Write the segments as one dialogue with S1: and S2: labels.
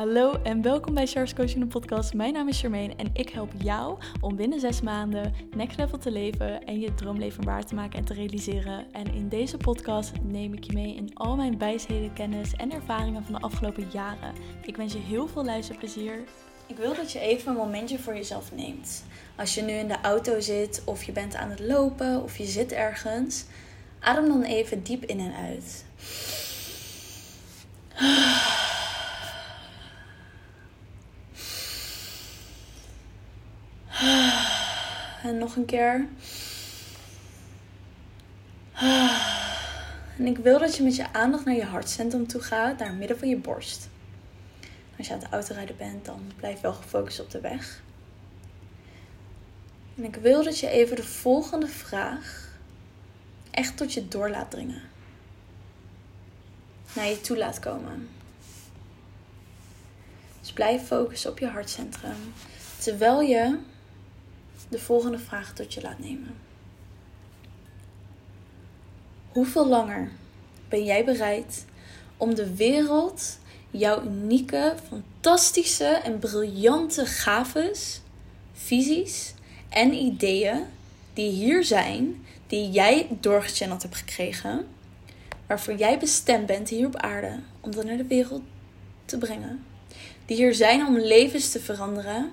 S1: Hallo en welkom bij Charles Coaching podcast. Mijn naam is Charmaine en ik help jou om binnen zes maanden next level te leven en je droomleven waar te maken en te realiseren. En in deze podcast neem ik je mee in al mijn wijsheden, kennis en ervaringen van de afgelopen jaren. Ik wens je heel veel luisterplezier.
S2: Ik wil dat je even een momentje voor jezelf neemt. Als je nu in de auto zit of je bent aan het lopen of je zit ergens, adem dan even diep in en uit. En nog een keer. En ik wil dat je met je aandacht naar je hartcentrum toe gaat, naar het midden van je borst. Als je aan het autorijden bent, dan blijf wel gefocust op de weg. En ik wil dat je even de volgende vraag echt tot je door laat dringen. Naar je toe laat komen. Dus blijf focussen op je hartcentrum. Terwijl je de volgende vraag tot je laat nemen. Hoeveel langer ben jij bereid om de wereld jouw unieke, fantastische en briljante gaves, visies en ideeën die hier zijn, die jij doorgechanneld hebt gekregen, waarvoor jij bestemd bent hier op aarde om dat naar de wereld te brengen, die hier zijn om levens te veranderen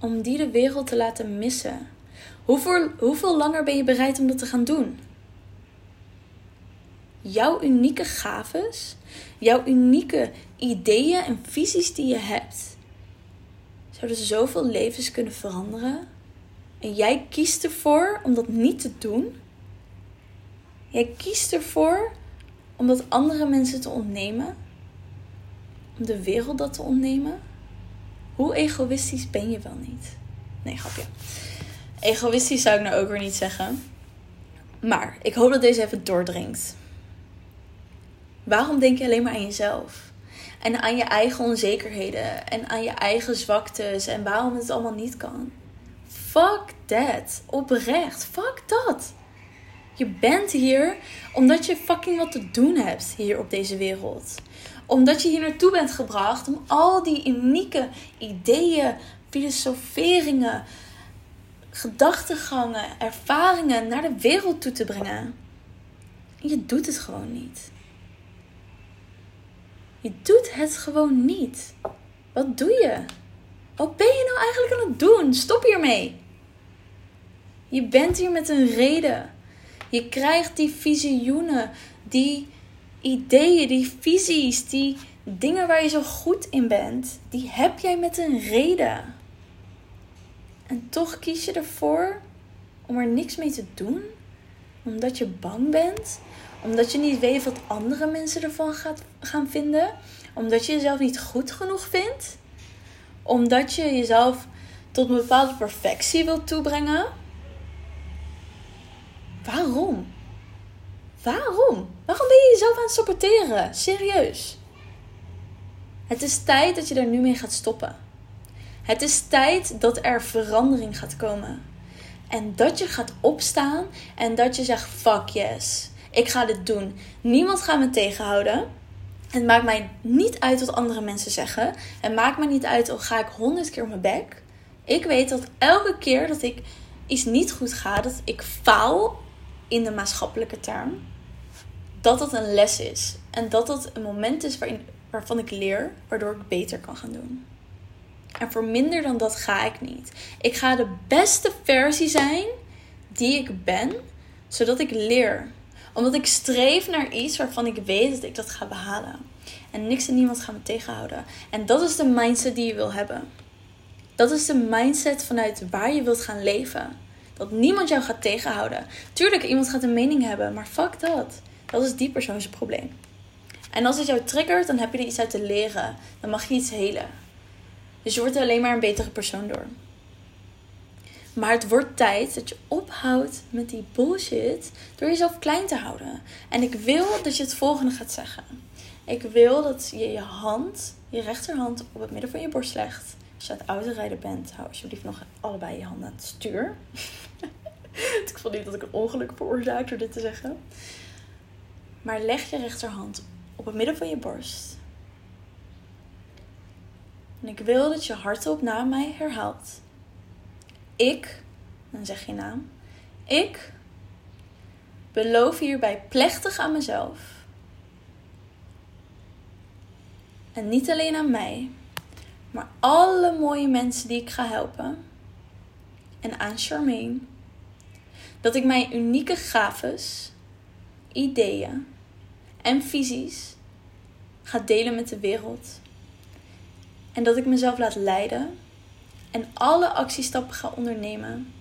S2: om die de wereld te laten missen? Hoeveel, hoeveel langer ben je bereid om dat te gaan doen? Jouw unieke gaves, jouw unieke ideeën en visies die je hebt, zouden zoveel levens kunnen veranderen. En jij kiest ervoor om dat niet te doen. Jij kiest ervoor om dat andere mensen te ontnemen. Om de wereld dat te ontnemen. Hoe egoïstisch ben je wel niet? Nee, grapje. Egoïstisch zou ik nou ook weer niet zeggen. Maar ik hoop dat deze even doordringt. Waarom denk je alleen maar aan jezelf? En aan je eigen onzekerheden en aan je eigen zwaktes en waarom het allemaal niet kan? Fuck that. Oprecht. Fuck dat. Je bent hier omdat je fucking wat te doen hebt hier op deze wereld omdat je hier naartoe bent gebracht om al die unieke ideeën, filosoferingen, gedachtegangen, ervaringen naar de wereld toe te brengen. En je doet het gewoon niet. Je doet het gewoon niet. Wat doe je? Wat ben je nou eigenlijk aan het doen? Stop hiermee. Je bent hier met een reden. Je krijgt die visioenen, die ideeën, die visies, die dingen waar je zo goed in bent, die heb jij met een reden. En toch kies je ervoor om er niks mee te doen, omdat je bang bent, omdat je niet weet wat andere mensen ervan gaat, gaan vinden, omdat je jezelf niet goed genoeg vindt, omdat je jezelf tot een bepaalde perfectie wilt toebrengen. Waarom? Waarom? Waarom ben je jezelf aan het saboteren? Serieus. Het is tijd dat je er nu mee gaat stoppen. Het is tijd dat er verandering gaat komen. En dat je gaat opstaan en dat je zegt: fuck yes, ik ga dit doen. Niemand gaat me tegenhouden. Het maakt mij niet uit wat andere mensen zeggen. Het maakt me niet uit al ga ik honderd keer op mijn bek. Ik weet dat elke keer dat ik iets niet goed ga, dat ik faal in de maatschappelijke term dat dat een les is. En dat dat een moment is waarin, waarvan ik leer, waardoor ik beter kan gaan doen. En voor minder dan dat ga ik niet. Ik ga de beste versie zijn die ik ben, zodat ik leer. Omdat ik streef naar iets waarvan ik weet dat ik dat ga behalen. En niks en niemand gaat me tegenhouden. En dat is de mindset die je wil hebben. Dat is de mindset vanuit waar je wilt gaan leven. Dat niemand jou gaat tegenhouden. Tuurlijk, iemand gaat een mening hebben, maar fuck dat. Dat is die persoon zijn probleem. En als het jou triggert, dan heb je er iets uit te leren. Dan mag je iets helen. Dus je wordt er alleen maar een betere persoon door. Maar het wordt tijd dat je ophoudt met die bullshit door jezelf klein te houden. En ik wil dat je het volgende gaat zeggen. Ik wil dat je je hand, je rechterhand, op het midden van je borst legt. Als je aan het autorijden bent, hou alsjeblieft nog allebei je handen aan het stuur. ik vond niet dat ik een ongeluk veroorzaak door dit te zeggen. Maar leg je rechterhand op het midden van je borst. En ik wil dat je hardop na mij herhaalt. Ik, dan zeg je naam. Ik beloof hierbij plechtig aan mezelf. En niet alleen aan mij, maar alle mooie mensen die ik ga helpen. En aan Charmaine. Dat ik mijn unieke gaves, ideeën en visies ga delen met de wereld. En dat ik mezelf laat leiden en alle actiestappen ga ondernemen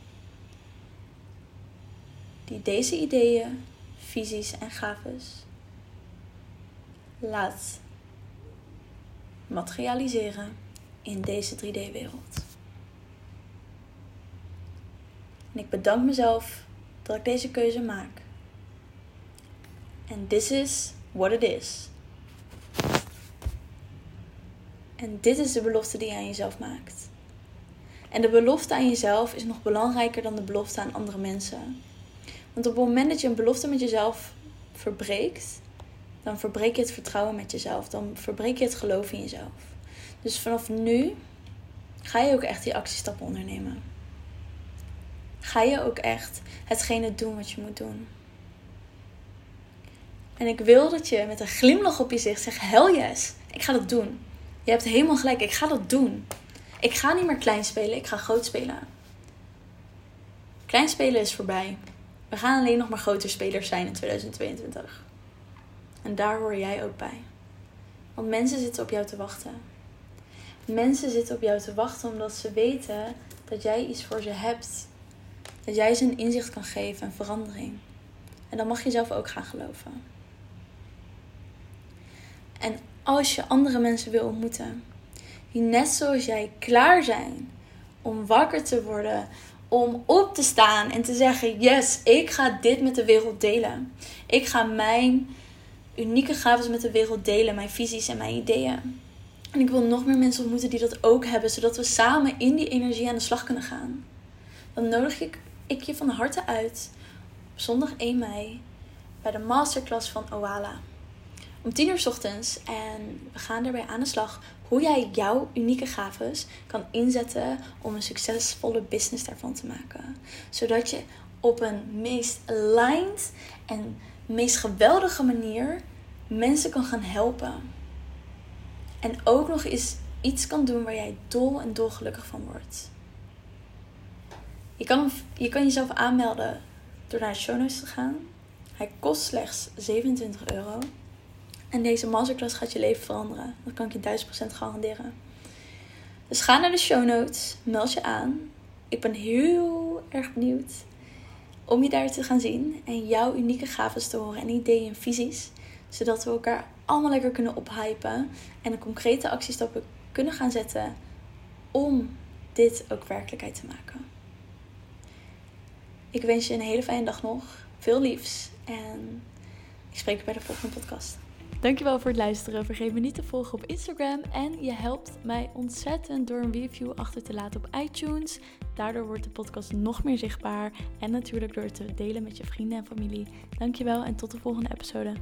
S2: die deze ideeën, visies en gaves laat materialiseren in deze 3D-wereld. En ik bedank mezelf dat ik deze keuze maak. En this is what it is. En dit is de belofte die je aan jezelf maakt. En de belofte aan jezelf is nog belangrijker dan de belofte aan andere mensen. Want op het moment dat je een belofte met jezelf verbreekt, dan verbreek je het vertrouwen met jezelf. Dan verbreek je het geloof in jezelf. Dus vanaf nu ga je ook echt die actiestappen ondernemen. Ga je ook echt hetgene doen wat je moet doen. En ik wil dat je met een glimlach op je gezicht zegt: Hell yes, ik ga dat doen. Je hebt helemaal gelijk, ik ga dat doen. Ik ga niet meer klein spelen, ik ga groot spelen. Klein spelen is voorbij. We gaan alleen nog maar groter spelers zijn in 2022. En daar hoor jij ook bij. Want mensen zitten op jou te wachten. Mensen zitten op jou te wachten omdat ze weten dat jij iets voor ze hebt. Dat jij ze een inzicht kan geven, een verandering. En dan mag je zelf ook gaan geloven. En als je andere mensen wil ontmoeten, die net zoals jij klaar zijn om wakker te worden, om op te staan en te zeggen: Yes, ik ga dit met de wereld delen. Ik ga mijn unieke gaven met de wereld delen, mijn visies en mijn ideeën. En ik wil nog meer mensen ontmoeten die dat ook hebben, zodat we samen in die energie aan de slag kunnen gaan. Dan nodig ik, ik je van harte uit op zondag 1 mei bij de masterclass van Oala. Om 10 uur s ochtends en we gaan daarbij aan de slag hoe jij jouw unieke gaves kan inzetten om een succesvolle business daarvan te maken. Zodat je op een meest aligned en meest geweldige manier mensen kan gaan helpen. En ook nog eens iets kan doen waar jij dol en dolgelukkig van wordt. Je kan, je kan jezelf aanmelden door naar de show notes te gaan. Hij kost slechts 27 euro. En deze masterclass gaat je leven veranderen. Dat kan ik je 1000% garanderen. Dus ga naar de show notes, meld je aan. Ik ben heel erg benieuwd om je daar te gaan zien en jouw unieke gaven te horen en ideeën en visies. Zodat we elkaar allemaal lekker kunnen ophypen en een concrete actiestappen kunnen gaan zetten om dit ook werkelijkheid te maken. Ik wens je een hele fijne dag nog. Veel liefs en ik spreek je bij de volgende podcast.
S1: Dankjewel voor het luisteren. Vergeet me niet te volgen op Instagram. En je helpt mij ontzettend door een review achter te laten op iTunes. Daardoor wordt de podcast nog meer zichtbaar. En natuurlijk door het te delen met je vrienden en familie. Dankjewel en tot de volgende episode.